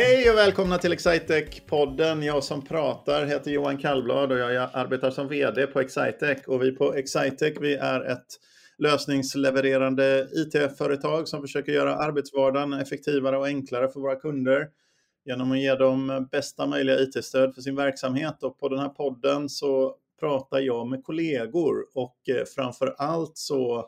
Hej och välkomna till Excitec-podden. Jag som pratar heter Johan Kallblad och jag arbetar som VD på Excitec. Och vi på Excitec vi är ett lösningslevererande IT-företag som försöker göra arbetsvardagen effektivare och enklare för våra kunder genom att ge dem bästa möjliga IT-stöd för sin verksamhet. Och på den här podden så pratar jag med kollegor och eh, framför allt så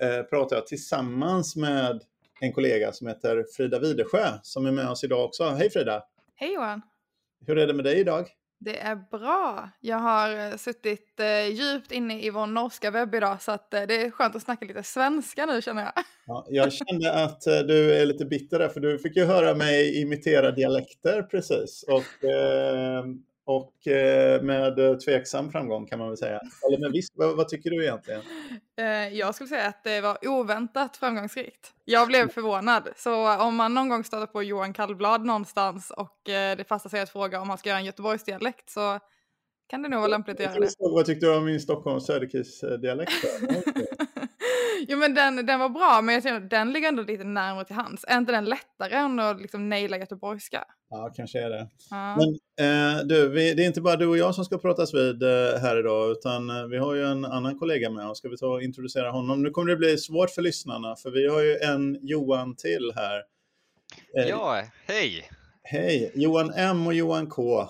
eh, pratar jag tillsammans med en kollega som heter Frida Widesjö som är med oss idag också. Hej Frida! Hej Johan! Hur är det med dig idag? Det är bra. Jag har suttit eh, djupt inne i vår norska webb idag så att, eh, det är skönt att snacka lite svenska nu känner jag. Ja, jag kände att eh, du är lite bitter där för du fick ju höra mig imitera dialekter precis. Och, eh, och eh, med tveksam framgång kan man väl säga. Eller med viss, vad, vad, tycker du egentligen? Eh, jag skulle säga att det var oväntat framgångsrikt. Jag blev förvånad. Så om man någon gång stöter på Johan Kallblad någonstans och eh, det passar sig att fråga om han ska göra en Göteborgsdialekt så kan det nog vara lämpligt att göra det. Vad tyckte du om min Stockholms Söderkis-dialekt? jo men den, den var bra, men jag tror den ligger ändå lite närmare till hands. Är inte den lättare än att liksom naila göteborgska? Ja, kanske är det. Ja. Men eh, du, vi, det är inte bara du och jag som ska pratas vid eh, här idag, utan eh, vi har ju en annan kollega med oss. Ska vi ta och introducera honom? Nu kommer det bli svårt för lyssnarna, för vi har ju en Johan till här. Eh, ja, hej! Hej! Johan M och Johan K.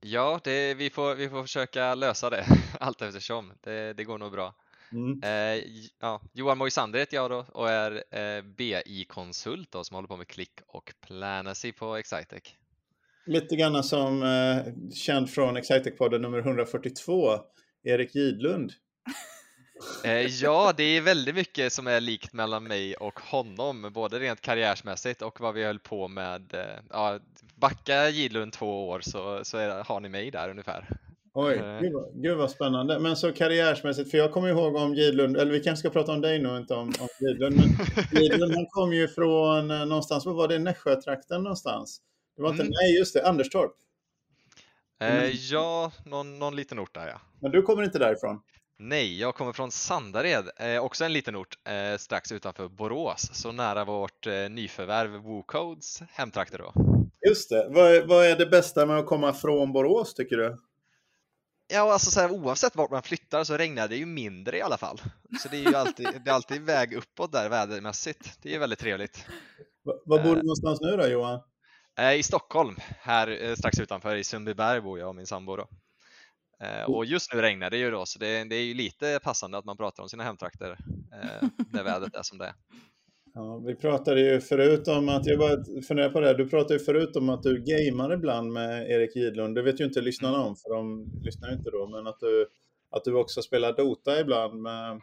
Ja, det, vi, får, vi får försöka lösa det allt eftersom. Det, det går nog bra. Mm. Eh, ja, Johan Moisander heter jag då och är eh, BI-konsult som håller på med klick och Planacy på Excitec. Lite grann som eh, känd från Excitec-podden nummer 142, Erik Gidlund. Eh, ja, det är väldigt mycket som är likt mellan mig och honom, både rent karriärsmässigt och vad vi höll på med. Eh, ja, backa Gidlund två år så, så är, har ni mig där ungefär. Oj, eh. gud vad, gud vad spännande. Men så karriärsmässigt, för jag kommer ihåg om Gidlund, eller vi kanske ska prata om dig nu, inte om, om Gidlund. Men Gidlund han kom ju från någonstans, vad var det, Nässjötrakten någonstans? Det var inte, mm. nej just det, Anderstorp. Eh, ja, någon, någon liten ort där ja. Men du kommer inte därifrån? Nej, jag kommer från Sandared, eh, också en liten ort eh, strax utanför Borås, så nära vårt eh, nyförvärv WooCodes hemtrakter då. Just det. Vad vad är det bästa med att komma från Borås tycker du? Ja, alltså så här, oavsett vart man flyttar så regnar det ju mindre i alla fall. Så det är ju alltid, det är alltid väg uppåt där vädermässigt. Det är väldigt trevligt. Var bor du någonstans nu då Johan? I Stockholm, här strax utanför i Sundbyberg bor jag och min sambo då. Eh, och just nu regnar det ju då, så det, det, är ju lite passande att man pratar om sina hemtrakter eh, när vädret är som det är. Ja, vi pratade ju förut om att, jag bara funderar på det, du pratade ju förut om att du gamear ibland med Erik Gidlund. Det vet ju inte lyssnarna mm. om, för de lyssnar ju inte då, men att du, att du också spelar Dota ibland med,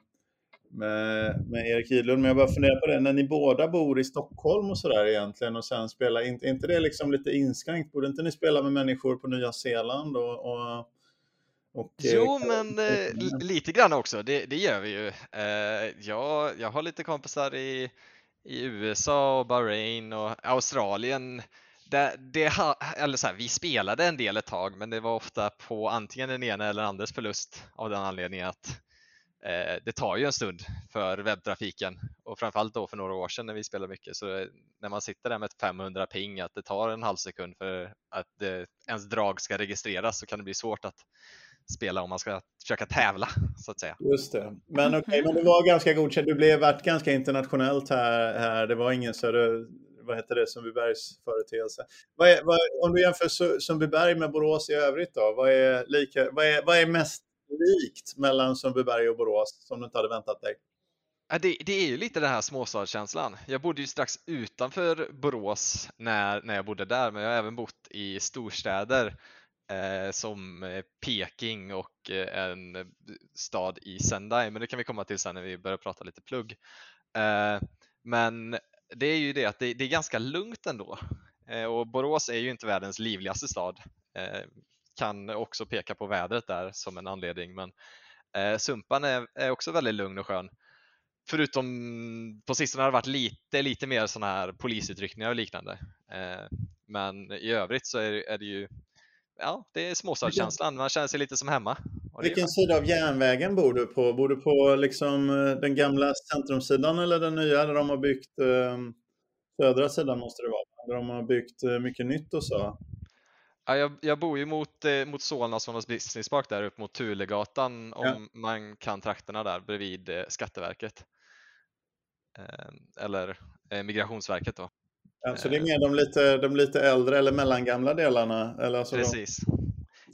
med, med Erik Gidlund. Men jag bara funderar på det, när ni båda bor i Stockholm och sådär egentligen och sen spelar, inte, inte det liksom lite inskränkt? Borde inte ni spela med människor på Nya Zeeland och, och och, eh, jo, men eh, lite grann också, det, det gör vi ju. Eh, jag, jag har lite kompisar i, i USA och Bahrain och Australien. Det, det, eller så här, vi spelade en del ett tag, men det var ofta på antingen den ena eller andras förlust av den anledningen att eh, det tar ju en stund för webbtrafiken och framförallt då för några år sedan när vi spelade mycket så när man sitter där med 500 ping att det tar en halv sekund för att eh, ens drag ska registreras så kan det bli svårt att spela om man ska försöka tävla så att säga. Just det. Men okej, okay, men det var ganska godkänt. Du blev varit ganska internationellt här. här. Det var ingen större, vad heter det, Sundbybergs företeelse. Vad är, vad, om du jämför Sundbyberg med Borås i övrigt då, vad är, lika, vad är, vad är mest likt mellan Sundbyberg och Borås som du inte hade väntat dig? Det, det, är ju lite den här småstadskänslan. Jag bodde ju strax utanför Borås när, när jag bodde där, men jag har även bott i storstäder eh, som eh, Peking och eh, en eh, stad i Sendai, men det kan vi komma till sen när vi börjar prata lite plugg. Eh, men det är ju det att det, det är ganska lugnt ändå eh, och Borås är ju inte världens livligaste stad. Eh, kan också peka på vädret där som en anledning, men Sumpan är, är också väldigt lugn och skön. Förutom på sistone har det varit lite, lite mer sådana här polisutryckningar och liknande. Men i övrigt så är, är det ju ja, det är småstadskänslan. Man känner sig lite som hemma. Vilken sida av järnvägen bor du på? Bor du på liksom eh, den gamla centrumsidan eller den nya där de har byggt eh, södra sidan måste det vara? där de har byggt eh, mycket nytt och så. Ja, jag, jag bor ju mot, eh, mot Solna Solnas Business Park där upp mot Tulegatan om Ja. man kan trakterna där bredvid eh, Skatteverket. Eh, eller eh, Migrationsverket då. Ja, så det är mer de lite, de lite äldre eller mellangamla delarna? Eller alltså de- Precis.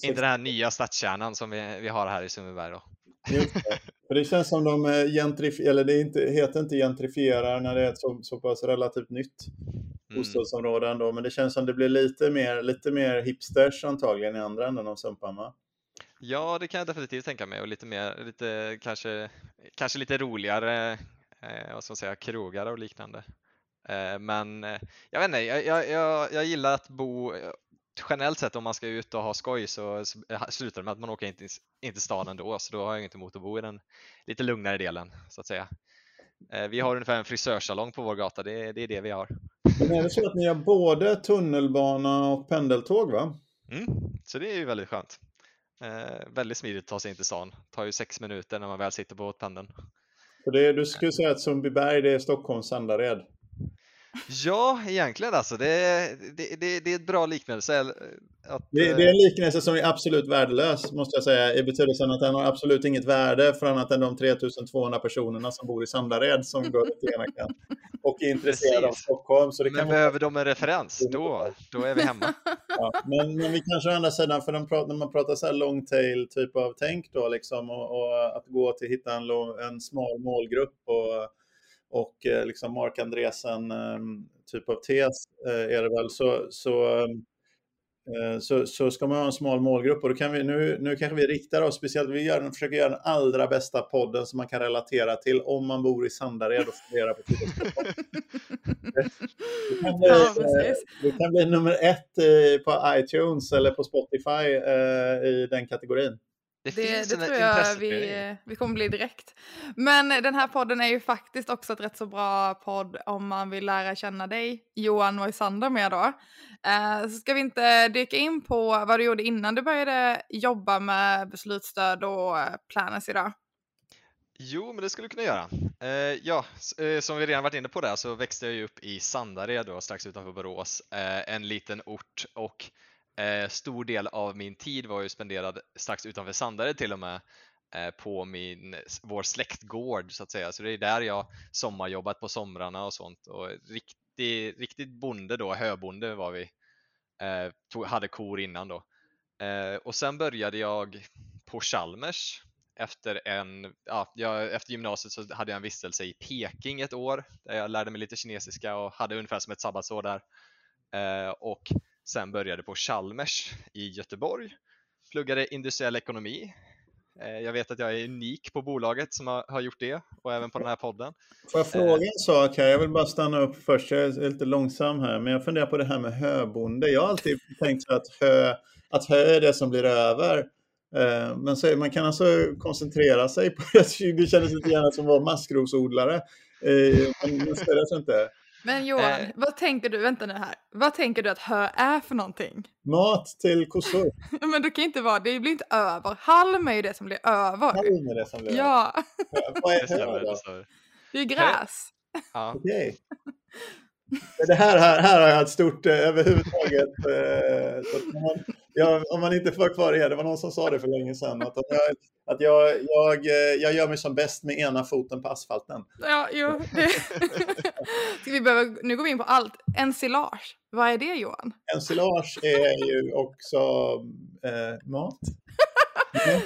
Inte den här nya stadskärnan som vi, vi har här i Sundbyberg då. För det känns som de eh, gentrifierar, eller det inte, heter inte gentrifierar när det är ett så, så pass relativt nytt Mm. bostadsområde ändå. Men det känns som det blir lite mer, lite mer hipsters antagligen i andra änden av Sumpan va? Ja, det kan jag definitivt tänka mig och lite mer, lite kanske, kanske lite roligare, eh, vad ska man säga, krogar och liknande. Eh, men eh, jag vet inte, jag, jag, jag, jag gillar att bo, eh, generellt sett om man ska ut och ha skoj så, så slutar det med att man åker in till, in till stan ändå, så då har jag inget emot att bo i den lite lugnare delen så att säga. Vi har ungefär en frisörsalong på vår gata, det, det är det vi har. Men är det så att ni har både tunnelbana och pendeltåg va? Mm, så det är ju väldigt skönt. Eh, väldigt smidigt att ta sig in till stan, tar ju sex minuter när man väl sitter på pendeln. För det, du skulle säga att Sundbyberg det är Stockholms Sandared. Ja, egentligen alltså. Det, det, det, det är ett bra liknelse. eh, Att, Det, eh, det är en liknelse som är absolut värdelös, måste jag säga, i betydelsen att den har absolut inget värde för annat än de 3200 personerna som bor i Sandared som går till ena kant och är intresserade av. Stockholm. Så det men kan behöver de en referens, då, då är vi hemma. ja. men, men vi kanske å andra sidan, för när man pratar så här long tail typ av tänk då, liksom, och, och att gå till hitta en, en smal målgrupp och, och eh, liksom Mark Andresen eh, typ av tes eh, är det väl, så, så eh, så, så ska man ha en smal målgrupp. Och då kan vi, nu, nu kanske vi riktar oss speciellt, vi gör, försöker göra den allra bästa podden som man kan relatera till. Om man bor i Sandared och funderar på. Det kan bli, Ja, det kan bli nummer ett på iTunes eller på Spotify i den kategorin. Det, Det, det tror jag vi, vi kommer bli direkt. Men den här podden är ju faktiskt också ett rätt så bra podd om man vill lära känna dig, Johan Moisander, mer då. Eh, så ska vi inte dyka in på vad du gjorde innan du började jobba med beslutsstöd och eh, planners idag? Jo, men det skulle du kunna göra. Eh, ja, eh, som vi redan varit inne på där så växte jag ju upp i Sandared då, strax utanför Borås, eh, en liten ort och eh, stor del av min tid var ju spenderad strax utanför Sandared till och med eh, på min, vår släktgård så att säga. Så det är där jag sommarjobbat på somrarna och sånt och riktig, riktigt bonde då, höbonde var vi. Eh, tog, hade kor innan då. Eh, och sen började jag på Chalmers efter, en, ja, jag, efter gymnasiet så hade jag en vistelse i Peking ett år där jag lärde mig lite kinesiska och hade ungefär som ett sabbatsår där. Eh, och sen började på Chalmers i Göteborg, pluggade industriell ekonomi. Eh, jag vet att jag är unik på bolaget som har, gjort det och även på den här podden. Får jag fråga en sak här? Jag vill bara stanna upp först. Jag är lite långsam här, men jag funderar på det här med höbonde. Jag har alltid tänkt att hö, att hö är det som blir över. Eh, Men så, man kan alltså koncentrera sig på det. Det kändes lite grann som att vara maskrosodlare. Eh, Men det alltså inte. Men Johan, Eh. vad tänker du, vänta nu här, vad tänker du att hö är för någonting? Mat till kossor. Men det kan ju inte vara, det blir inte över. Halm är ju det som blir över. Halm är det som blir över. Ja, Vad är hö det då? det är gräs. Ja. Okej. Det här, här, här har jag ett stort eh, överhuvudtaget. Eh, så att om, man, jag, om man inte får kvar det, det var någon som sa det för länge sedan, att, jag, att jag, jag, eh, jag gör mig som bäst med ena foten på asfalten. Ja, jo. Det... Ska vi behöva, nu går vi in på allt. Ensilage, vad är det Johan? Ensilage är ju också eh, mat.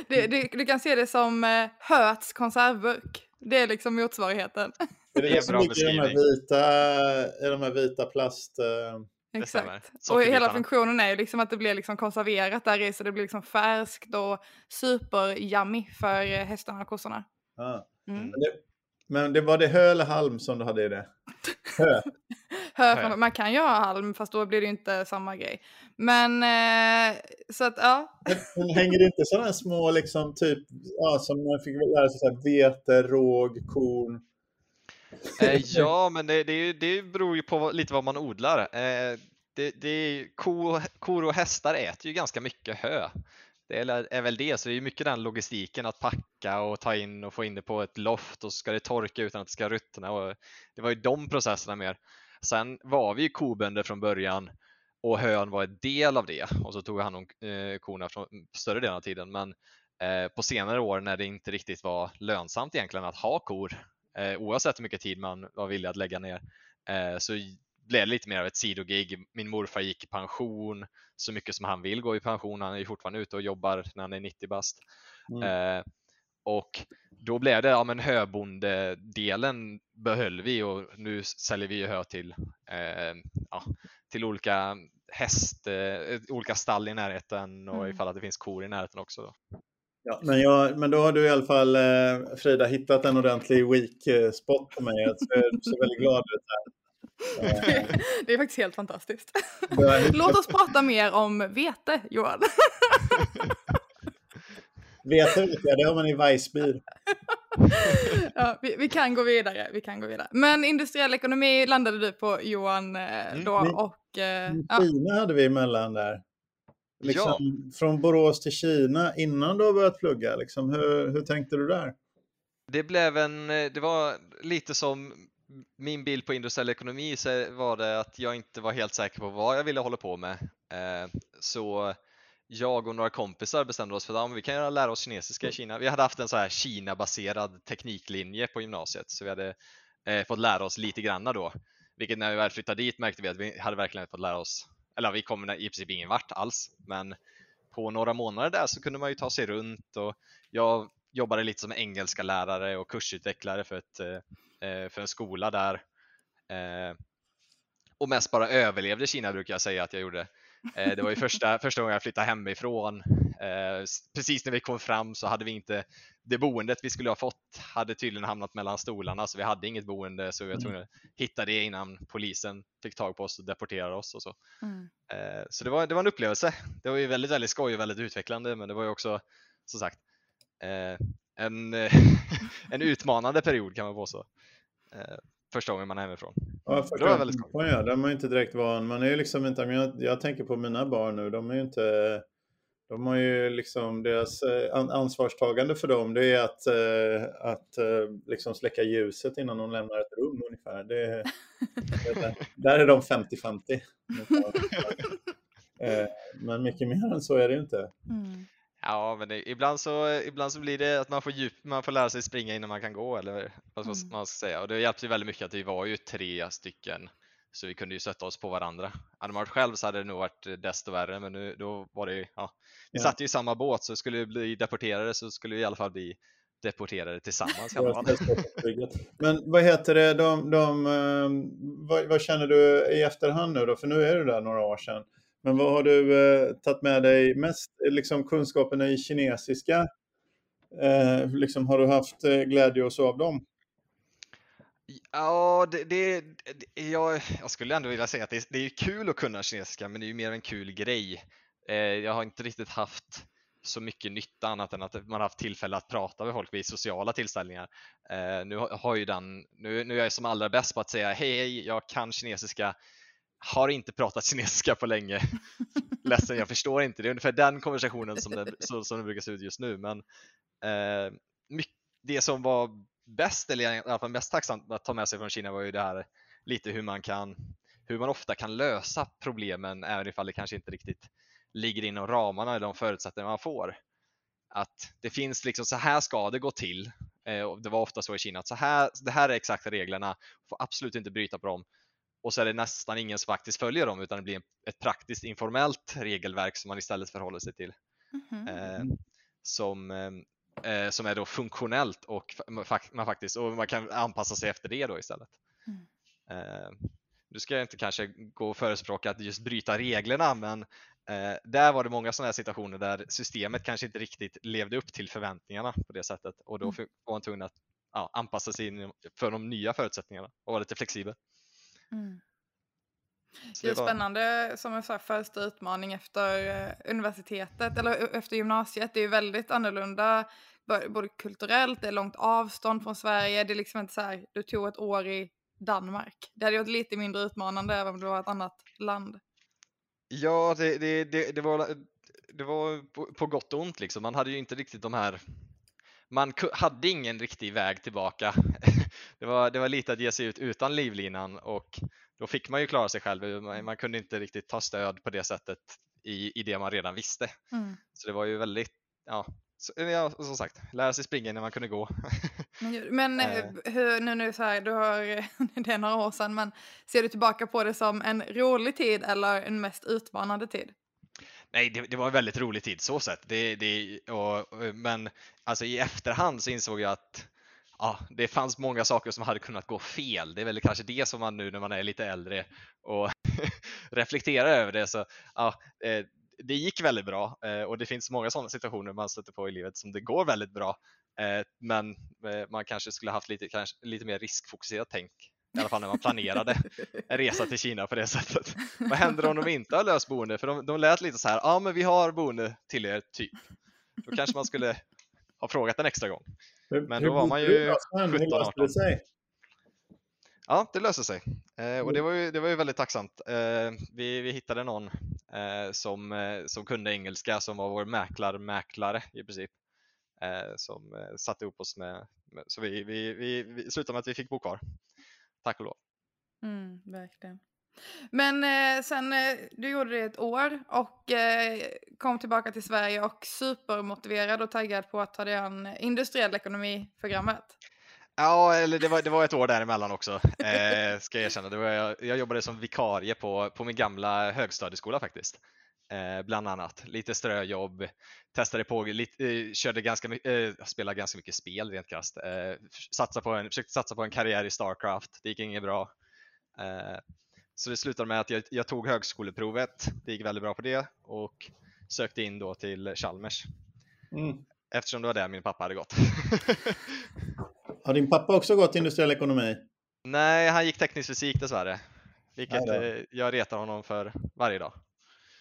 Det, det, du kan se det som eh, Höts konservburk. Det är liksom motsvarigheten. Är det är det som bra ligger i de här beskrivning. vita, i de här vita plast... Eh. Exakt. Och hela funktionen är ju liksom att det blir liksom konserverat där i så det blir liksom färskt och super-yummy för eh, hästarna och kossorna. ah. Mm. men, det, men det var det hö eller halm som du hade i det? Hö. Hö. man kan ju ha halm fast då blir det ju inte samma grej. Men eh, så att ja. Men hänger det inte sådana små, liksom, typ, ja, som man fick lära sig, så här, vete, råg, korn? Eh, ja, men det, det, det beror ju på lite vad man odlar. Eh, det, det, ko, kor och hästar äter ju ganska mycket hö. Det är, är väl det, så det är mycket den logistiken att packa och ta in och få in det på ett loft och så ska det torka utan att det ska ruttna. Och det var ju de processerna mer. Sen var vi ju kobönder från början och hön var en del av det och så tog hand om eh, korna från större delen av tiden. Men eh, på senare år när det inte riktigt var lönsamt egentligen att ha kor, eh, oavsett hur mycket tid man var villig att lägga ner, eh, så blev det lite mer av ett sidogig. Min morfar gick i pension så mycket som han vill gå i pension. Han är ju fortfarande ute och jobbar när han är 90 bast. Mm. Eh, och då blev det, ja men höbondedelen behöll vi och nu säljer vi hö till, eh, ja, till olika häst, eh, olika stall i närheten och mm. ifall att det finns kor i närheten också. Då. Ja, men, jag, men då har du i alla fall, eh, Frida, hittat en ordentlig weak eh, spot på mig. Jag ser, ser väldigt glad ut här. Det är faktiskt helt fantastiskt. Låt oss prata mer om vete, Johan. Vete vet jag, det har man i Weissbier. ja, vi, vi, kan gå vidare, vi kan gå vidare. Men industriell ekonomi landade du på Johan eh, mm. då och... Eh, Kina ja. hade vi emellan där. Liksom, ja. Från Borås till Kina innan du har börjat plugga, liksom, hur, hur tänkte du där? Det blev en, eh, det var lite som min bild på industriell ekonomi så var det att jag inte var helt säker på vad jag ville hålla på med. Eh, så jag och några kompisar bestämde oss för att vi kan lära oss kinesiska i Kina. Vi hade haft en så här Kina-baserad tekniklinje på gymnasiet så vi hade eh, fått lära oss lite granna då. Vilket när vi väl flyttade dit märkte vi att vi hade verkligen fått lära oss, eller vi kom i princip ingen vart alls, men på några månader där så kunde man ju ta sig runt och jag jobbade lite som engelska lärare och kursutvecklare för, ett, eh, eh, för en skola där. Eh, och mest bara överlevde Kina brukar jag säga att jag gjorde. Det var ju första, första gången jag flyttade hemifrån. Eh, precis när vi kom fram så hade vi inte det boendet vi skulle ha fått hade tydligen hamnat mellan stolarna så vi hade inget boende så vi var mm. tvungna att hitta det innan polisen fick tag på oss och deporterade oss och så. Mm. Eh, så det var, det var en upplevelse. Det var ju väldigt, väldigt skoj och väldigt utvecklande men det var ju också som sagt en, en utmanande period kan man påstå första gången man är hemifrån. Ja, första det var väldigt skoj. Ja, de är inte direkt van. Man är ju liksom inte, jag, jag tänker på mina barn nu, de är ju inte de har ju liksom deras eh, ansvarstagande för dem det är att, eh, att eh, liksom släcka ljuset innan de lämnar ett rum ungefär. Det, det, där är de 50-50. Men mycket mer än så är det ju inte. Mm. Ja, men det, ibland, så, ibland så blir det att man får, djup, man får lära sig springa innan man kan gå eller vad mm. man ska säga. Och det hjälpte väldigt mycket att vi var ju tre stycken så vi kunde ju sätta oss på varandra. Hade man varit själv så hade det nog varit desto värre men nu då var det ja, vi ja. satt ju i samma båt så skulle vi bli deporterade så skulle vi i alla fall bli deporterade tillsammans. men vad heter det, de, de, ehm, vad, vad, känner du i efterhand nu då? För nu är det där några år sedan. Men vad har du eh, tagit med dig mest, liksom kunskaperna i kinesiska? Eh, liksom, har du haft eh, glädje och så av dem? Ja, det, det, det jag, jag, skulle ändå vilja säga att det, det är kul att kunna kinesiska, men det är ju mer en kul grej. Eh, jag har inte riktigt haft så mycket nytta annat än att man har haft tillfälle att prata med folk vid sociala tillställningar. Eh, nu har ju den, nu, nu är jag som allra bäst på att säga hej, jag kan kinesiska, har inte pratat kinesiska på länge. Ledsen, jag förstår inte. Det är ungefär den konversationen som det, som, det brukar se ut just nu. Men eh, det som var bäst, eller i alla fall mest tacksamt att ta med sig från Kina var ju det här lite hur man kan hur man ofta kan lösa problemen även ifall det kanske inte riktigt ligger inom ramarna eller de förutsättningar man får. Att det finns liksom, så här ska det gå till. Eh, det var ofta så i Kina att så här, det här är exakta reglerna, får absolut inte bryta på dem och så är det nästan ingen som faktiskt följer dem utan det blir ett praktiskt informellt regelverk som man istället förhåller sig till. Mm -hmm. eh, som, eh, som är då funktionellt och man faktiskt och man kan anpassa sig efter det då istället. Mm. Eh, nu ska jag inte kanske gå och förespråka att just bryta reglerna men eh, där var det många sådana här situationer där systemet kanske inte riktigt levde upp till förväntningarna på det sättet och då mm. var man tvungen att ja, anpassa sig för de nya förutsättningarna och vara lite flexibel. Mm. Det är spännande som en så första utmaning efter eh, universitetet eller efter gymnasiet. Det är väldigt annorlunda både kulturellt, det är långt avstånd från Sverige. Det är liksom inte så här, du tog ett år i Danmark. Det hade varit lite mindre utmanande även om det var ett annat land. Ja, det, det, det, det var, det var på, på gott och ont liksom. Man hade ju inte riktigt de här man hade ingen riktig väg tillbaka. Det var, det var lite att ge sig ut utan livlinan och då fick man ju klara sig själv. Man, man kunde inte riktigt ta stöd på det sättet i, i det man redan visste. Mm. Så det var ju väldigt, ja, så, ja som sagt, lära sig springa när man kunde gå. Men eh, hur, nu, nu så här, du har, det är några år sedan, men ser du tillbaka på det som en rolig tid eller en mest utmanande tid? Nej, det, det var en väldigt rolig tid så sett. Det, det, och, men alltså, i efterhand så insåg jag att ja, det fanns många saker som hade kunnat gå fel. Det är väl kanske det som man nu när man är lite äldre och reflekterar över det. Så, ja, eh, det gick väldigt bra eh, och det finns många sådana situationer man stöter på i livet som det går väldigt bra. Eh, men man kanske skulle haft lite, kanske, lite mer riskfokuserat tänk i alla fall när man planerade en resa till Kina på det sättet. Vad händer om de inte har löst boende? För de, de lät lite så här, ja men vi har boende till er, typ. Då kanske man skulle ha frågat en extra gång. Men då var man ju 17, 18. Ja, det löste sig eh, och det var, ju, det var ju väldigt tacksamt. Eh, vi, vi hittade någon eh, som, eh, som kunde engelska som var vår mäklar-mäklare i princip. Eh, som eh, satte ihop oss med, med så vi, vi, vi, vi slutade med att vi fick bo kvar. Tack och lov. Mm, verkligen. Men eh, sen eh, du gjorde det ett år och eh, kom tillbaka till Sverige och supermotiverad och taggad på att ta dig an industriell ekonomi-programmet. Ja, eller det var, det var ett år däremellan också, eh, ska jag erkänna. Det var, jag, jag jobbade som vikarie på, på min gamla högstadieskola faktiskt. Eh, bland annat. Lite ströjobb, testade på, lite, eh, körde ganska, eh, spelade ganska mycket spel rent krasst. Eh, satsa på en, försökte satsa på en karriär i Starcraft, det gick inget bra. Eh, så det slutade med att jag, jag, tog högskoleprovet, det gick väldigt bra på det och sökte in då till Chalmers. Mm. Eftersom det var där min pappa hade gått. Har din pappa också gått industriell ekonomi? Nej, han gick teknisk fysik dessvärre. Vilket eh, jag retar honom för varje dag.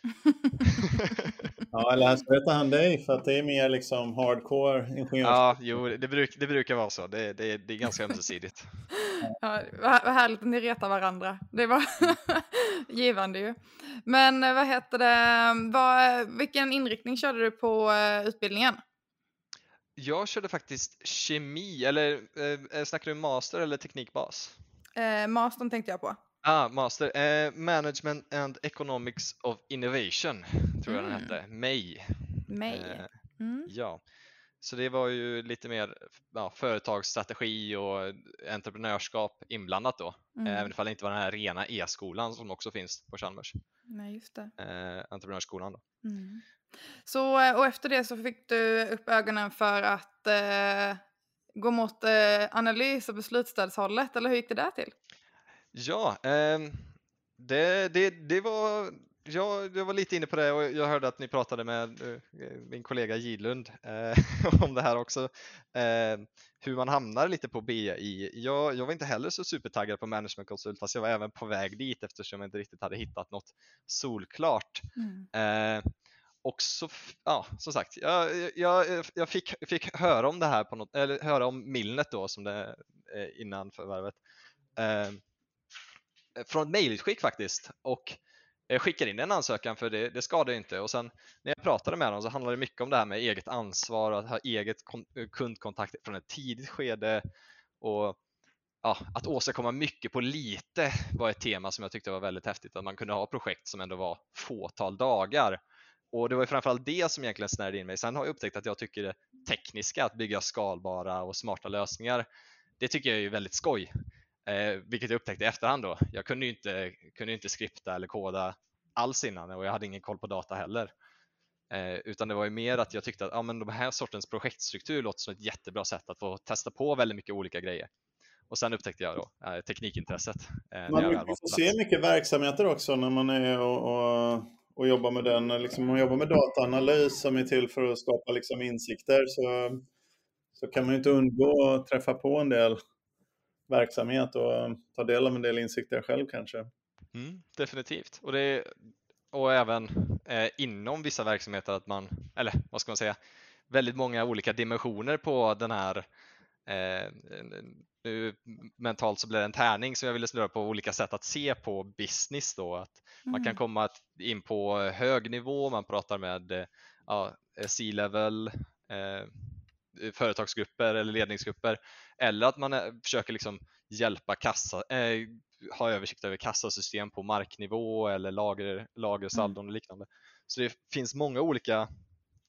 ja, eller här retar han dig för att det är mer liksom hardcore ingenjör. Ja, jo, det, bruk, det brukar vara så. Det, det, det är ganska ömsesidigt. Ja, vad härligt att ni retar varandra. Det var givande ju. Men eh, vad heter det, vad, vilken inriktning körde du på uh, utbildningen? Jag körde faktiskt kemi, eller eh, snackar du master eller teknikbas? Eh, mastern tänkte jag på. Ah, master. Eh, Management and Economics of Innovation tror jag den mm. hette. MAY. MAY. Eh, mm. Ja, så det var ju lite mer ja, företagsstrategi och entreprenörskap inblandat då. Mm. Även ifall det inte var den här rena e-skolan som också finns på Chalmers. Nej, just det. Eh, entreprenörsskolan då. Mm. Så, eh, och efter det så fick du upp ögonen för att eh, gå mot eh, analys och beslutsstödshållet, eller hur gick det där till? Ja, eh, det, det, det var jag, jag var lite inne på det och jag hörde att ni pratade med uh, min kollega Gidlund uh, om det här också. Uh, hur man hamnar lite på BI. Jag, jag var inte heller så supertaggad på managementkonsult fast jag var även på väg dit eftersom jag inte riktigt hade hittat något solklart. Mm. och så, ja, som sagt, jag, jag, jag fick, fick höra om det här på något, eller höra om Milnet då som det innan förvärvet från ett mejlutskick faktiskt och eh, jag skickade in en ansökan för det, det skadar inte och sen när jag pratade med dem så handlade det mycket om det här med eget ansvar och att ha eget eh, kundkontakt från ett tidigt skede och ja, att åstadkomma mycket på lite var ett tema som jag tyckte var väldigt häftigt, att man kunde ha projekt som ändå var fåtal dagar. Och det var framförallt det som egentligen snärjde in mig. Sen har jag upptäckt att jag tycker det tekniska, att bygga skalbara och smarta lösningar, det tycker jag är väldigt skoj. Eh, vilket jag upptäckte i efterhand då. Jag kunde ju inte, kunde inte skripta eller koda alls innan och jag hade ingen koll på data heller. Eh, utan det var ju mer att jag tyckte att ja, men de här sortens projektstruktur låter som ett jättebra sätt att få testa på väldigt mycket olika grejer. Och sen upptäckte jag då eh, teknikintresset. Eh, man får se mycket verksamheter också när man är och, och, och jobbar med den. Liksom, man jobbar med dataanalys som är till för att skapa liksom, insikter så, så kan man ju inte undgå att träffa på en del verksamhet och ta del av en del insikter själv kanske. Mm, definitivt. Och, det, och även eh, inom vissa verksamheter att man, eller vad ska man säga, väldigt många olika dimensioner på den här eh, nu mentalt så blir det en tärning som jag ville snurra på olika sätt att se på business då. Att mm. Man kan mm. komma in på hög nivå, man pratar med ja, C-level, eh, företagsgrupper eller ledningsgrupper eller att man försöker liksom hjälpa kassa, eh, ha översikt över kassasystem på marknivå eller lager, lagersaldon mm. och liknande. Så det finns många olika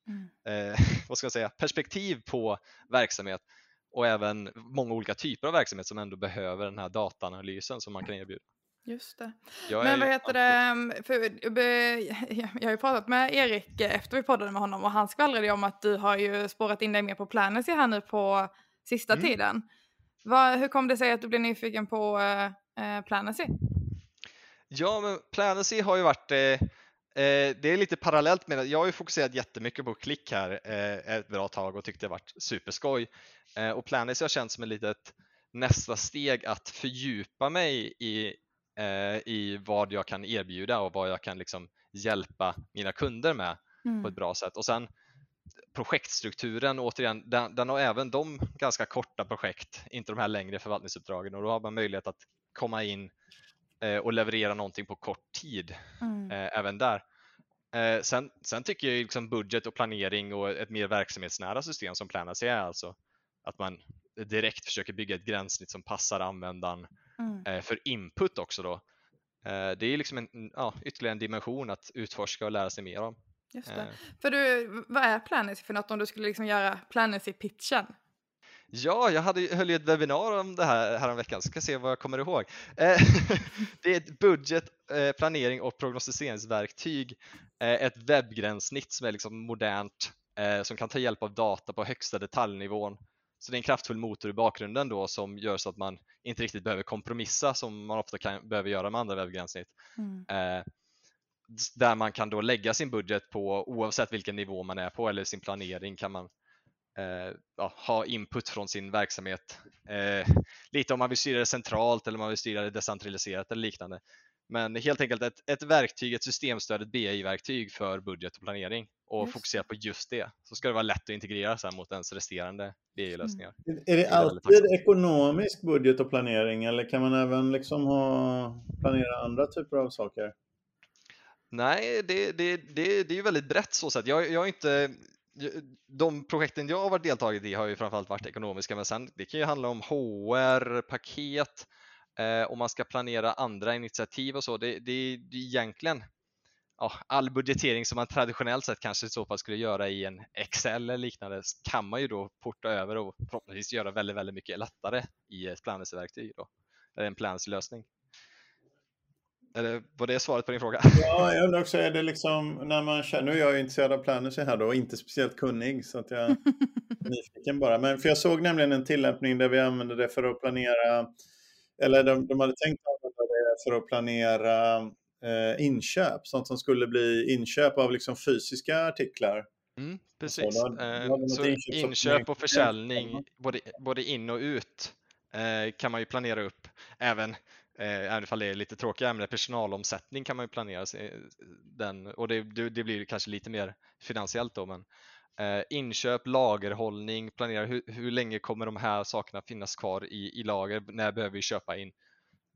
mm. eh, vad ska jag säga, perspektiv på verksamhet och även många olika typer av verksamhet som ändå behöver den här dataanalysen som man kan erbjuda. Just det. Jag Men vad heter det, för, jag har ju pratat med Erik efter vi poddade med honom och han skvallrade om att du har ju spårat in dig mer på Planesy här nu på sista mm. tiden. Vad, hur kom det sig att du blev nyfiken på eh, Planesy? Ja, men Planesy har ju varit eh, eh, det är lite parallellt med jag har ju fokuserat jättemycket på klick här eh, ett bra tag och tyckte det varit superskoj. Eh, och Planesy har känts som ett litet nästa steg att fördjupa mig i eh, i vad jag kan erbjuda och vad jag kan liksom hjälpa mina kunder med mm. på ett bra sätt. Och sen projektstrukturen, återigen, den, den, har även de ganska korta projekt, inte de här längre förvaltningsuppdragen och då har man möjlighet att komma in eh, och leverera någonting på kort tid mm. eh, även där. Eh, sen, sen, tycker jag liksom budget och planering och ett mer verksamhetsnära system som Planasy är alltså att man direkt försöker bygga ett gränssnitt som passar användaren mm. Eh, för input också då. Eh, det är liksom en, ja, ytterligare en dimension att utforska och lära sig mer om. Just det. Eh. För du, vad är Planesy för något om du skulle liksom göra Planesy-pitchen? Ja, jag hade, höll ju ett webbinar om det här häromveckan, så ska se vad jag kommer ihåg. det är ett budget, planering och prognostiseringsverktyg, ett webbgränssnitt som är liksom modernt, som kan ta hjälp av data på högsta detaljnivån så det är en kraftfull motor i bakgrunden då som gör så att man inte riktigt behöver kompromissa som man ofta kan, behöver göra med andra webbgränssnitt. Mm. Där man kan då lägga sin budget på oavsett vilken nivå man är på eller sin planering kan man eh, ja, ha input från sin verksamhet. Eh, lite om man vill styra det centralt eller man vill styra det decentraliserat eller liknande. Men helt enkelt ett, ett verktyg, ett systemstöd, ett BI-verktyg för budget och planering och just. fokusera på just det. Så ska det vara lätt att integrera sen mot ens resterande BI-lösningar. Mm. Är det alltid ekonomisk budget och planering eller kan man även liksom ha, planera andra typer av saker? Nej, det, det, det, det är ju väldigt brett så sätt. Jag, jag inte de projekten jag har varit deltagit i har ju framförallt varit ekonomiska men sen det kan ju handla om HR, paket, eh, om man ska planera andra initiativ och så. Det, det, det är egentligen ja, all budgetering som man traditionellt sett kanske i så fall skulle göra i en Excel eller liknande kan man ju då porta över och förhoppningsvis göra väldigt, väldigt mycket lättare i ett planeringsverktyg då, eller en eller var det svaret på din fråga? Ja, jag undrar också, är det liksom när man känner, nu är jag ju intresserad av Planner här då och inte speciellt kunnig så att jag är nyfiken bara. Men för jag såg nämligen en tillämpning där vi använde det för att planera, eller de, de hade tänkt använda det för att planera eh, inköp, sånt som skulle bli inköp av liksom fysiska artiklar. Mm, precis, så, då, då så inköp, inköp och försäljning både, både in och ut eh, kan man ju planera upp. Även eh, även ifall det är lite tråkiga ämnen, personalomsättning kan man ju planera den och det, det blir kanske lite mer finansiellt då men eh, inköp, lagerhållning, planera hur, hur länge kommer de här sakerna finnas kvar i, i lager, när behöver vi köpa in?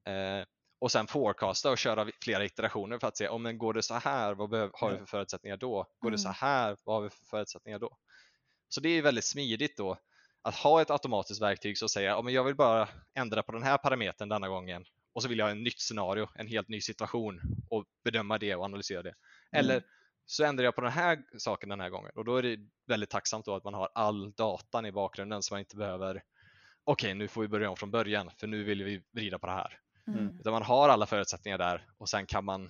Eh, och sen forecasta och köra flera iterationer för att se om går det så här, vad behöver, har vi för förutsättningar då? Går mm. det så mm. här, vad har vi för förutsättningar då? Så det är väldigt smidigt då att ha ett automatiskt verktyg som säger om jag vill bara ändra på den här parametern denna gången och så vill jag ha en nytt scenario, en helt ny situation och bedöma det och analysera det. Mm. Eller så ändrar jag på den här saken den här gången och då är det väldigt tacksamt då att man har all datan i bakgrunden så man inte behöver okej, okay, nu får vi börja om från början för nu vill vi vrida på det här. Mm. Utan man har alla förutsättningar där och sen kan man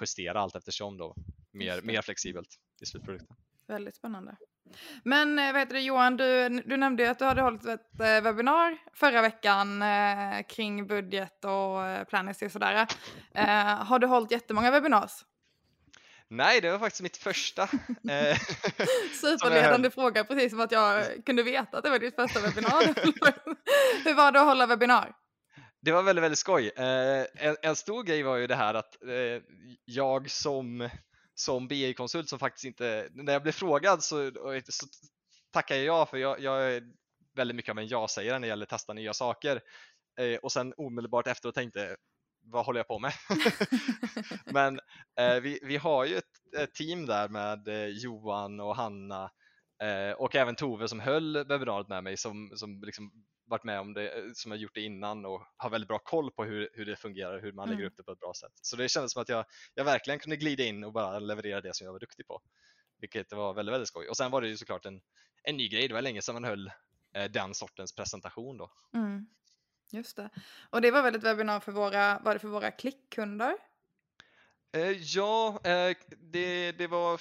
justera allt eftersom då mer, mer flexibelt i slutprodukten. Väldigt spännande. Men eh, vad heter det, Johan, du, du nämnde ju att du hade hållit ett eh, webbinar förra veckan eh, kring budget och eh, planning och sådär. Eh, har du hållit jättemånga webinars? Nej, det var faktiskt mitt första. Eh, Superledande fråga, precis som att jag kunde veta att det var ditt första webbinar. Hur var det att hålla webbinar? det var väldigt, väldigt skoj. Eh, en, en, stor grej var ju det här att jag som, som BI-konsult som faktiskt inte, när jag blev frågad så, så tackar jag ja för jag, jag är väldigt mycket av en ja-sägare när det gäller att testa nya saker. Eh, och sen omedelbart efteråt tänkte vad håller jag på med? Men eh, vi, vi har ju ett, ett, team där med eh, Johan och Hanna Eh, och även Tove som höll webbinariet med mig som, som liksom varit med om det, som har gjort det innan och har väldigt bra koll på hur, hur det fungerar, hur man lägger Mm. upp det på ett bra sätt. Så det kändes som att jag, jag verkligen kunde glida in och bara leverera det som jag var duktig på. Vilket var väldigt, väldigt skoj. Och sen var det ju såklart en, en ny grej, det var länge sedan man höll eh, den sortens presentation då. Mm. Just det. Och det var väl ett webbinar för våra, var det för våra klickkunder? Eh, ja, eh, det, det var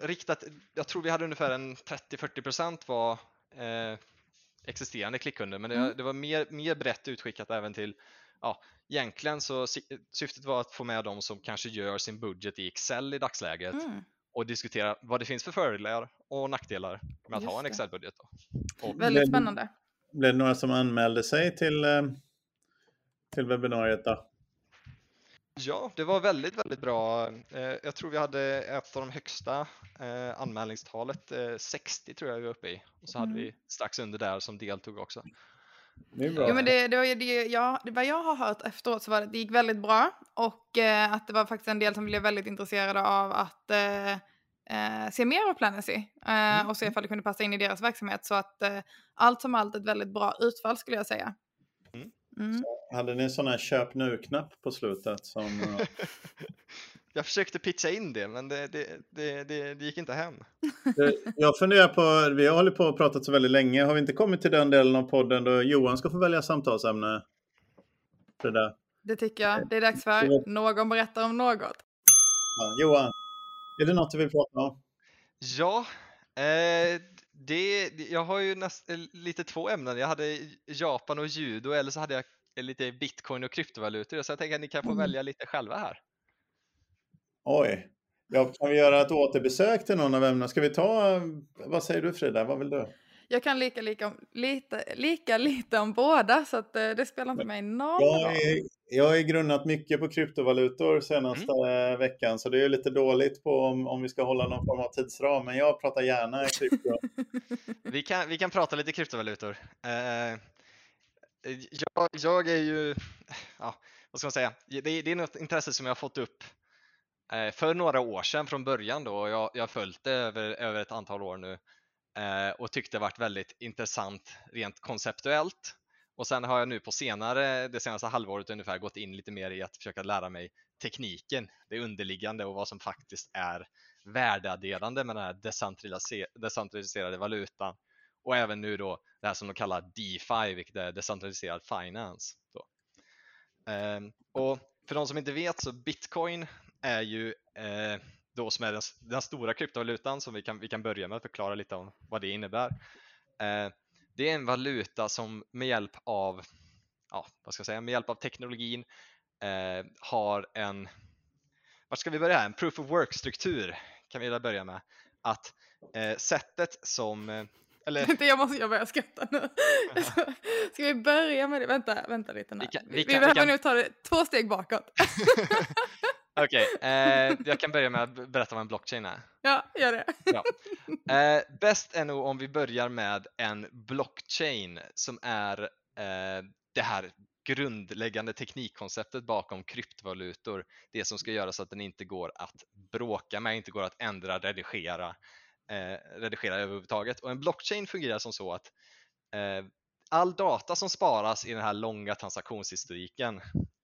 riktat, jag tror vi hade ungefär en 30-40% var eh, existerande klickkunder, men det, Mm. det var mer, mer brett utskickat även till, ja, egentligen så sy- syftet var att få med de som kanske gör sin budget i Excel i dagsläget Mm. och diskutera vad det finns för fördelar och nackdelar med att Just ha en. Excel-budget. Väldigt spännande. Blev det några som anmälde sig till, eh, till webbinariet då? Ja, det var väldigt, väldigt bra. Eh, Jag tror vi hade ett av de högsta eh, anmälningstalet, eh, 60 tror jag vi var uppe i. Och så hade Mm. vi strax under där som deltog också. Det är bra. Jo men det, det var ju det, ja, det, vad jag har hört efteråt så var det, det gick väldigt bra och eh, att det var faktiskt en del som blev väldigt intresserade av att eh, eh, se mer av Planesy eh, och se ifall det kunde passa in i deras verksamhet så att eh, allt som allt ett väldigt bra utfall skulle jag säga. Mm. Hade ni en sån här köp nu-knapp på slutet? Som, Jag försökte pitcha in det, men det, det, det, det, det gick inte hem. Jag funderar på, vi har hållit på och pratat så väldigt länge. Har vi inte kommit till den delen av podden då Johan ska få välja samtalsämne? Det där. Det tycker jag. Det är dags för någon berättar om något. Ja, Johan, är det något du vill prata om? Ja, eh, det, jag har ju näst, eh, lite två ämnen. Jag hade Japan och judo eller så hade jag lite bitcoin och kryptovalutor. Så jag tänker att ni kan få Mm. välja lite själva här. Oj, ja, kan vi göra ett återbesök till någon av ämnena? Ska vi ta, vad säger du Frida, vad vill du? Jag kan lika, lika, lite, lika lite om båda så att eh, det spelar inte mig någon Jag roll. jag har grunnat mycket på kryptovalutor senaste Mm. veckan så det är lite dåligt på om, om vi ska hålla någon form av tidsram. Men jag pratar gärna krypto. Vi kan, vi kan prata lite kryptovalutor. Eh, jag, jag är ju, ja, vad ska man säga, det, det är något intresse som jag har fått upp eh, för några år sedan från början då och jag, jag har följt det över, över ett antal år nu Eh, och tyckte det varit väldigt intressant rent konceptuellt. Och sen har jag nu på senare, det senaste halvåret ungefär, gått in lite mer i att försöka lära mig tekniken, det underliggande och vad som faktiskt är värdeadderande med den här decentraliserade valutan och även nu då det här som de kallar DeFi, vilket är decentraliserad finance. Då. Ehm, och för de som inte vet så bitcoin är ju eh, då som är den, den stora kryptovalutan som vi kan, vi kan börja med att förklara lite om vad det innebär. Eh, det är en valuta som med hjälp av, ja, vad ska jag säga, med hjälp av teknologin eh, har en, vart ska vi börja? En proof of work-struktur kan vi börja med. Att eh, sättet som, eller jag måste jag börja skratta nu. Ska vi börja med det? Vänta, vänta lite nu. Vi kan- vi vi, kan- vi behöver kan- nu ta det två steg bakåt. Okej, eh, jag kan börja med att berätta vad en blockchain är. ja, gör det. Eh, bäst är nog om vi börjar med en blockchain som är eh, det här grundläggande teknikkonceptet bakom kryptovalutor. Det som ska göra så att den inte går att bråka med, inte går att ändra, redigera, eh, redigera överhuvudtaget. Och en blockchain fungerar som så att eh, all data som sparas i den här långa transaktionshistoriken,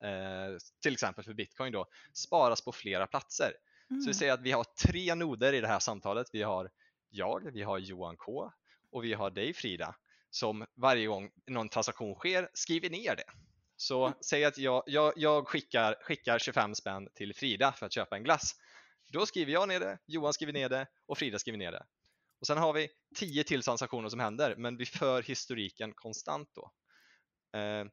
eh, till exempel för bitcoin då, sparas på flera platser. Så vi Mm. säger att vi har tre noder i det här samtalet. Vi har jag, vi har Johan K och vi har dig Frida som varje gång någon transaktion sker skriver ner det. Så säg att jag, jag, jag skickar, skickar 25 spänn till Frida för att köpa en glass. Då skriver jag ner det, Johan skriver ner det och Frida skriver ner det. Och sen har vi 10 till transaktioner som händer men vi för historiken konstant då. Eh,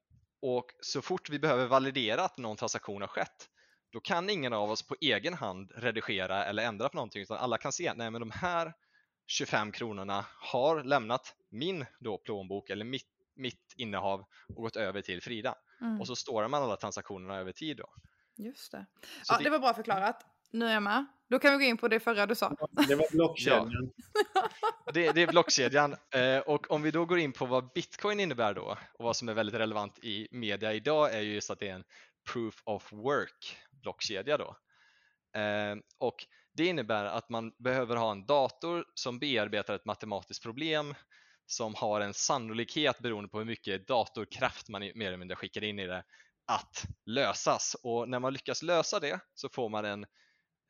och så fort vi behöver validera att någon transaktion har skett då kan ingen av oss på egen hand redigera eller ändra på någonting utan alla kan se, nej men de här 25 kronorna har lämnat min då plånbok eller mitt, mitt innehav och gått över till Frida. Mm. Och så står man alla transaktionerna över tid då. Just det. Så Ja, det- det var bra förklarat. Nu är jag med. Då kan vi gå in på det förra du sa. Det var blockkedjan. Det, det är blockkedjan eh, och om vi då går in på vad bitcoin innebär då och vad som är väldigt relevant i media idag är ju just att det är en proof of work blockkedja då. Eh, och Det innebär att man behöver ha en dator som bearbetar ett matematiskt problem som har en sannolikhet beroende på hur mycket datorkraft man mer eller mindre skickar in i det att lösas och när man lyckas lösa det så får man en,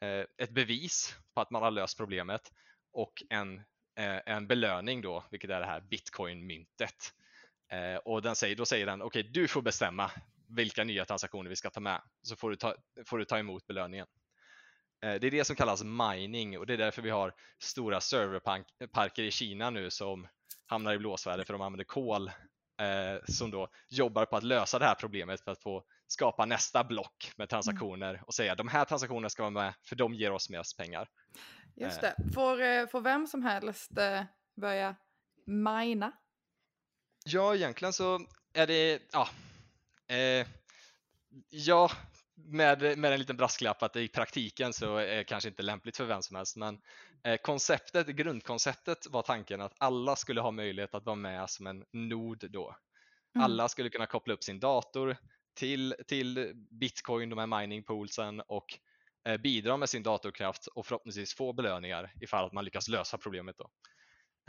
Eh, ett bevis på att man har löst problemet och en, eh, en belöning då, vilket är det här bitcoin-myntet. Eh, och den säger, då säger den, okej okay, du får bestämma vilka nya transaktioner vi ska ta med, så får du ta, får du ta emot belöningen. Eh, det är det som kallas mining och det är därför vi har stora serverparker i Kina nu som hamnar i blåsväder för de använder kol eh, som då jobbar på att lösa det här problemet för att få skapa nästa block med transaktioner mm. och säga de här transaktionerna ska vara med för de ger oss mest pengar. Just det. Får, eh, får vem som helst eh, börja mina? Ja, egentligen så är det, ja, eh, ja med, med en liten brasklapp att i praktiken så är det kanske inte lämpligt för vem som helst men eh, konceptet, grundkonceptet var tanken att alla skulle ha möjlighet att vara med som en nod då. Mm. Alla skulle kunna koppla upp sin dator till, till bitcoin, de här mining poolsen och eh, bidra med sin datorkraft och förhoppningsvis få belöningar ifall att man lyckas lösa problemet då.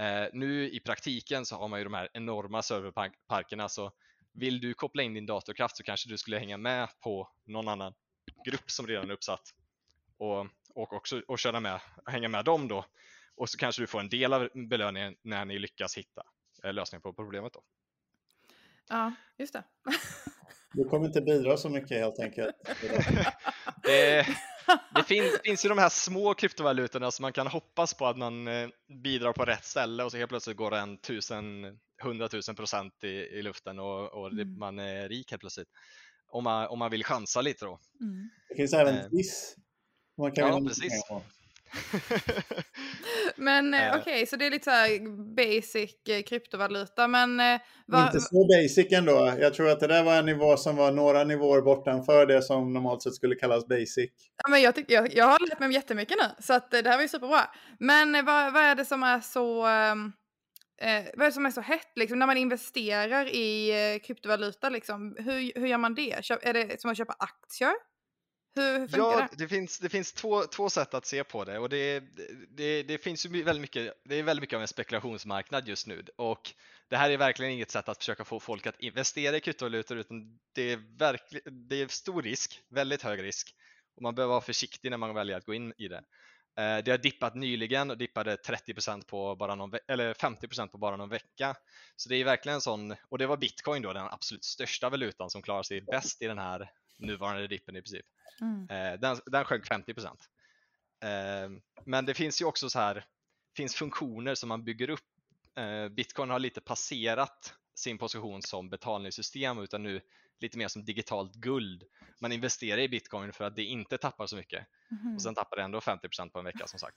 Eh, nu i praktiken så har man ju de här enorma serverparkerna så vill du koppla in din datorkraft så kanske du skulle hänga med på någon annan grupp som redan är uppsatt och, och också och köra med, hänga med dem då och så kanske du får en del av belöningen när ni lyckas hitta eh, lösningen på problemet då. Ja, just det. Du kommer inte bidra så mycket helt enkelt. det, det finns, finns ju de här små kryptovalutorna som man kan hoppas på att man eh, bidrar på rätt ställe och så helt plötsligt går det en tusen, hundratusen procent i, i luften och, och det, mm. man är rik helt plötsligt. Om man, om man vill chansa lite då. Mm. Det finns även eh. Man kan ja, precis. men eh, okej, okay, så det är lite så här basic eh, kryptovaluta, men... Eh, var... Inte så basic ändå. Jag tror att det där var en nivå som var några nivåer bortanför det som normalt sett skulle kallas basic. Ja, men jag, tycker, jag, jag har lärt mig jättemycket nu, så att det här var ju superbra. Men vad, vad är det som är så... Um Eh, vad är det som är så hett liksom, när man investerar i eh, kryptovaluta? Liksom, hur, hur gör man det? Köp, är det som att köpa aktier? Hur, hur ja, det? det finns, det finns två, två sätt att se på det och det, det, det finns ju väldigt mycket, det är väldigt mycket av en spekulationsmarknad just nu och det här är verkligen inget sätt att försöka få folk att investera i kryptovalutor utan det är, verkligen, det är stor risk, väldigt hög risk och man behöver vara försiktig när man väljer att gå in i det. Eh, det har dippat nyligen och dippade 30% på bara någon eller 50% på bara någon vecka. Så det är verkligen en sån, och det var bitcoin då den absolut största valutan som klarar sig bäst i den här nuvarande dippen i princip. Mm. Eh, den, den sjönk 50%. Eh, men det finns ju också så här, finns funktioner som man bygger upp. Bitcoin har lite passerat sin position som betalningssystem utan nu lite mer som digitalt guld. Man investerar i bitcoin för att det inte tappar så mycket mm. och sen tappar det ändå 50% på en vecka som sagt.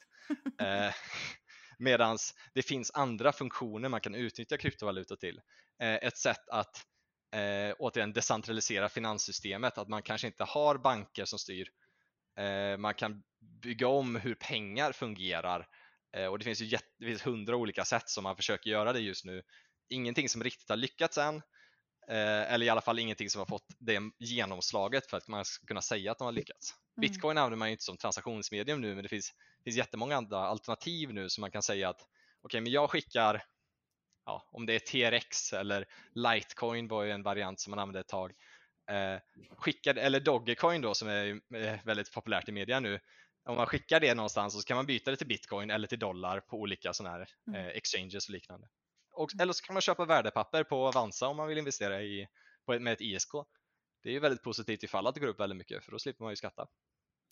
eh, Medan det finns andra funktioner man kan utnyttja kryptovaluta till. Eh, ett sätt att eh, återigen decentralisera finanssystemet, att man kanske inte har banker som styr. Eh, man kan bygga om hur pengar fungerar eh, och det finns ju det finns hundra olika sätt som man försöker göra det just nu. Ingenting som riktigt har lyckats än, Eh, eller i alla fall ingenting som har fått det genomslaget för att man ska kunna säga att de har lyckats. Mm. Bitcoin använder man ju inte som transaktionsmedium nu men det finns, finns jättemånga andra alternativ nu som man kan säga att okej, okay, men jag skickar ja, om det är TRX eller Litecoin var ju en variant som man använde ett tag. Eh, skickar, eller Dogecoin då som är väldigt populärt i media nu. Om man skickar det någonstans så kan man byta det till bitcoin eller till dollar på olika sådana här mm. eh, exchanges och liknande. Och, eller så kan man köpa värdepapper på Avanza om man vill investera i, på, med ett ISK. Det är ju väldigt positivt ifall att det går upp väldigt mycket för då slipper man ju skatta.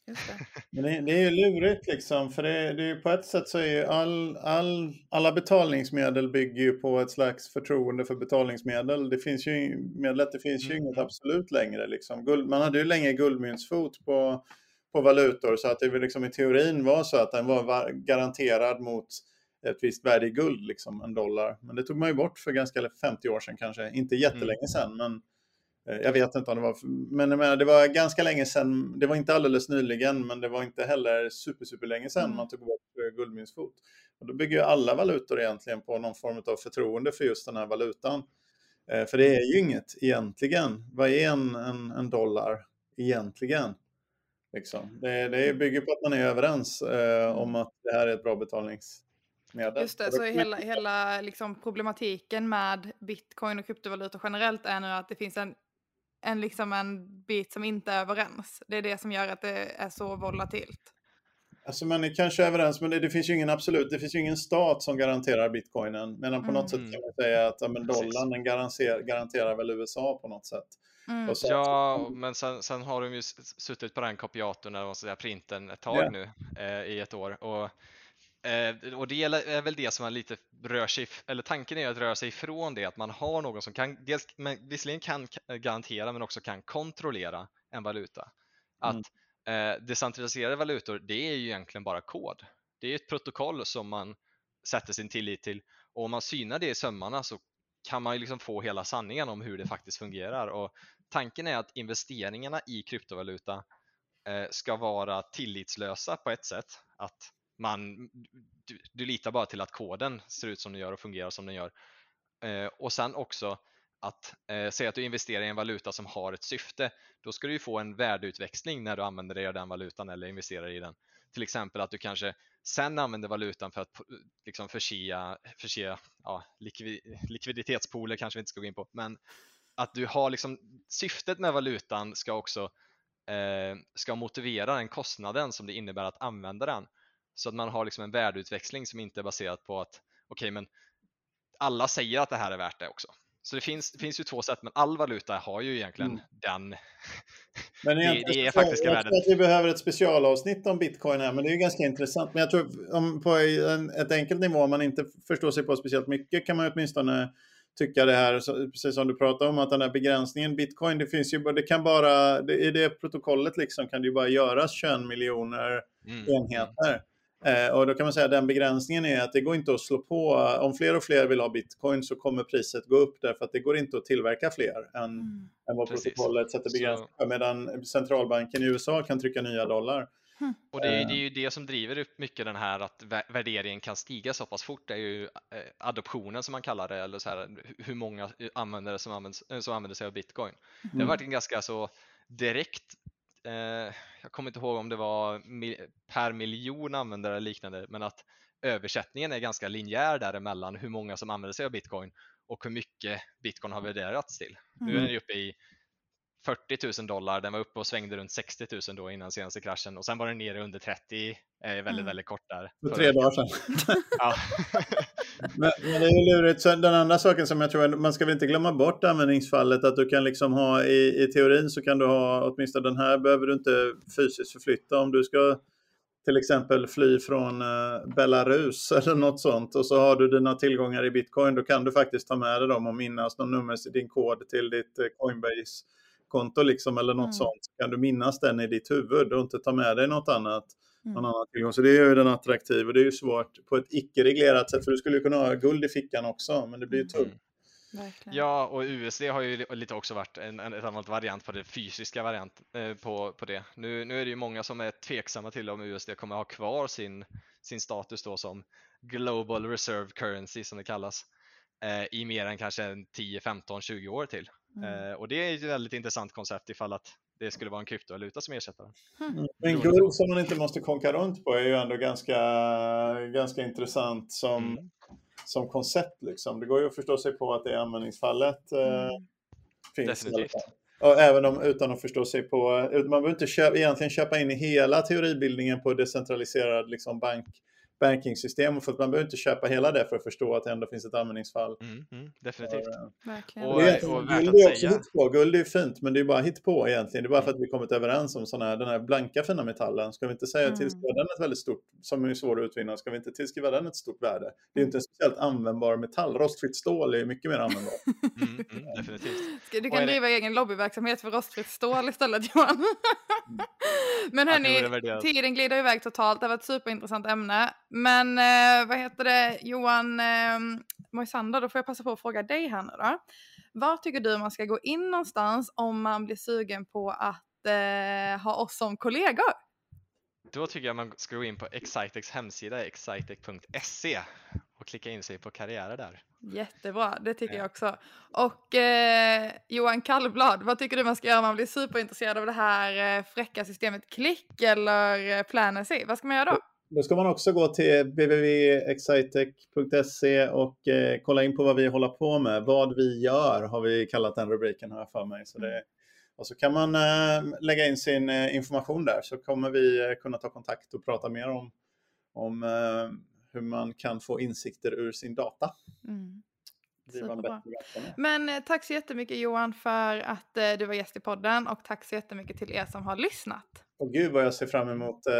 Det. Men det, det, är ju lurigt liksom, för det, det är på ett sätt så är ju all, all, alla betalningsmedel bygger ju på ett slags förtroende för betalningsmedel. Det finns ju, medlet, det finns ju mm. inget absolut längre. Liksom. Guld, man hade ju länge guldmyntsfot på, på valutor så att det liksom i teorin var så att den var garanterad mot ett visst värde i guld, liksom en dollar. Men det tog man ju bort för ganska 50 år sedan kanske. Inte jättelänge mm. sedan, men eh, jag vet inte om det var, men jag menar, det var ganska länge sedan, det var inte alldeles nyligen, men det var inte heller super, super länge sedan mm. man tog bort eh, guldmyntsfot. Och då bygger ju alla valutor egentligen på någon form av förtroende för just den här valutan. Eh, för det är ju inget egentligen. Vad är en, en, en dollar egentligen? Liksom. Det, det bygger på att man är överens eh, om att det här är ett bra betalningsmedel. Just det, så hela, hela liksom problematiken med bitcoin och kryptovalutor generellt är nu att det finns en, en, liksom en bit som inte är överens. Det är det som gör att det är så volatilt. Alltså man är kanske överens, men det, det, finns ju ingen absolut, det finns ju ingen stat som garanterar bitcoinen. Men på mm. något sätt kan man säga att ja, men dollarn den garanterar, garanterar väl USA på något sätt. Mm. Sen, ja, men sen, sen, har de ju suttit på den kopiatorn, eller säga, printen ett tag yeah. nu eh, i ett år. Och, eh, och det är väl det som man lite rör sig, eller tanken är att röra sig ifrån det, att man har någon som kan, dels, men, visserligen kan garantera men också kan kontrollera en valuta. Att mm. eh, decentraliserade valutor, det är ju egentligen bara kod. Det är ett protokoll som man sätter sin tillit till och om man synar det i sömmarna så kan man ju liksom få hela sanningen om hur det faktiskt fungerar. Och tanken är att investeringarna i kryptovaluta eh, ska vara tillitslösa på ett sätt. Att man, du, du, litar bara till att koden ser ut som den gör och fungerar som den gör. Eh, och sen också att eh, säga att du investerar i en valuta som har ett syfte, då ska du ju få en värdeutväxling när du använder dig av den valutan eller investerar i den. Till exempel att du kanske sen använder valutan för att liksom förse, förse ja, likviditetspooler kanske vi inte ska gå in på, men att du har liksom syftet med valutan ska också eh, ska motivera den kostnaden som det innebär att använda den så att man har liksom en värdeutväxling som inte är baserat på att okej, okay, men alla säger att det här är värt det också. Så det finns, det finns ju två sätt, men all valuta har ju egentligen mm. den. Men det, det är faktiska värdet. Jag tror att vi behöver ett specialavsnitt om bitcoin här, men det är ju ganska intressant. Men jag tror om på en, ett enkelt nivå, om man inte förstår sig på speciellt mycket, kan man åtminstone tycka det här, precis som du pratade om, att den här begränsningen, bitcoin, det finns ju det kan bara, det, i det protokollet liksom kan det ju bara göras 21 miljoner mm. enheter. Eh, och då kan man säga att den begränsningen är att det går inte att slå på, om fler och fler vill ha bitcoin så kommer priset gå upp därför att det går inte att tillverka fler än, mm. än vad Precis. protokollet sätter begränsning för, medan centralbanken i USA kan trycka nya dollar. Mm. Och det är, det är, ju det som driver upp mycket den här att värderingen kan stiga så pass fort. Det är ju eh, adoptionen som man kallar det, eller så här, hur många användare som, används, som använder sig av bitcoin. Mm. Det har mm. varit en ganska så direkt eh, jag kommer inte ihåg om det var per miljon användare eller liknande, men att översättningen är ganska linjär däremellan hur många som använder sig av bitcoin och hur mycket bitcoin har värderats till. Mm. Nu är mm. den uppe i 40 000 dollar, den var uppe och svängde runt 60 000 då innan senaste kraschen och sen var den nere under 30 eh, väldigt, mm. väldigt kort där. För tre dagar sedan. ja. men, men, det är lurigt. Så den andra saken som jag tror, man ska väl inte glömma bort användningsfallet, att du kan liksom ha i, i teorin så kan du ha, åtminstone den här behöver du inte fysiskt förflytta om du ska till exempel fly från eh, Belarus eller något sånt och så har du dina tillgångar i bitcoin, då kan du faktiskt ta med dig dem och minnas någon nummer, din kod till ditt eh, Coinbase konto liksom, eller något mm. sånt, så kan du minnas den i ditt huvud och inte ta med dig något annat. Mm. Annan tillgång. Så det gör ju den attraktiv och det är ju svårt på ett icke-reglerat sätt, för du skulle ju kunna ha guld i fickan också, men det blir ju tungt. Mm. Verkligen. Ja, och USD har ju lite också varit en, en ett annat variant på det fysiska variant eh, på, på det. Nu, nu är det ju många som är tveksamma till om USD kommer ha kvar sin, sin status då som Global Reserve Currency som det kallas eh, i mer än kanske 10, 15, 20 år till. Mm. Eh, och det är ett väldigt intressant koncept ifall att det skulle vara en kryptovaluta som ersättare. Mm. Men guld som man inte måste konka runt på är ju ändå ganska, ganska intressant som, mm. som koncept. Liksom. Det går ju att förstå sig på att det användningsfallet eh, mm. finns. Definitivt. Och även om, utan att förstå sig på, man behöver inte köpa, egentligen köpa in i hela teoribildningen på decentraliserad liksom, bank bankingsystem för att man behöver inte köpa hela det för att förstå att det ändå finns ett användningsfall. Mm, mm, definitivt. Verkligen. Och, och, och guld är också på. Guld är fint, men det är bara hit på egentligen. Det är bara för att vi kommit överens om såna här, den här blanka fina metallen. Ska vi inte säga mm. tillskriva den ett väldigt stort, som är svår att utvinna, ska vi inte tillskriva den ett stort värde? Det är ju inte en speciellt användbar metall. Rostfritt stål är mycket mer användbart. Mm, mm, definitivt. Du kan driva det... egen lobbyverksamhet för rostfritt stål istället Johan. Mm. men hörni, tiden glider iväg totalt. Det var ett superintressant ämne. Men eh, vad heter det, Johan eh, Moisander, då får jag passa på att fråga dig här nu då. Var tycker du man ska gå in någonstans om man blir sugen på att eh, ha oss som kollegor? Då tycker jag man ska gå in på Excitex hemsida, excitec.se och klicka in sig på karriärer där. Jättebra, det tycker jag också. Och eh, Johan Kallblad, vad tycker du man ska göra om man blir superintresserad av det här eh, fräcka systemet Klick eller eh, Planacy? Vad ska man göra då? Då ska man också gå till www.excitec.se och eh, kolla in på vad vi håller på med. Vad vi gör har vi kallat den rubriken här för mig. Så det, och så kan man eh, lägga in sin eh, information där så kommer vi eh, kunna ta kontakt och prata mer om, om eh, hur man kan få insikter ur sin data. Mm. Men eh, tack så jättemycket Johan för att eh, du var gäst i podden och tack så jättemycket till er som har lyssnat. Och gud vad jag ser fram emot eh,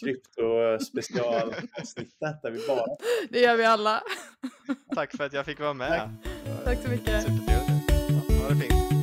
krypto specialavsnittet där vi bara Det gör vi alla. Tack för att jag fick vara med. Tack så mycket. Supertrevligt. Ha det fint.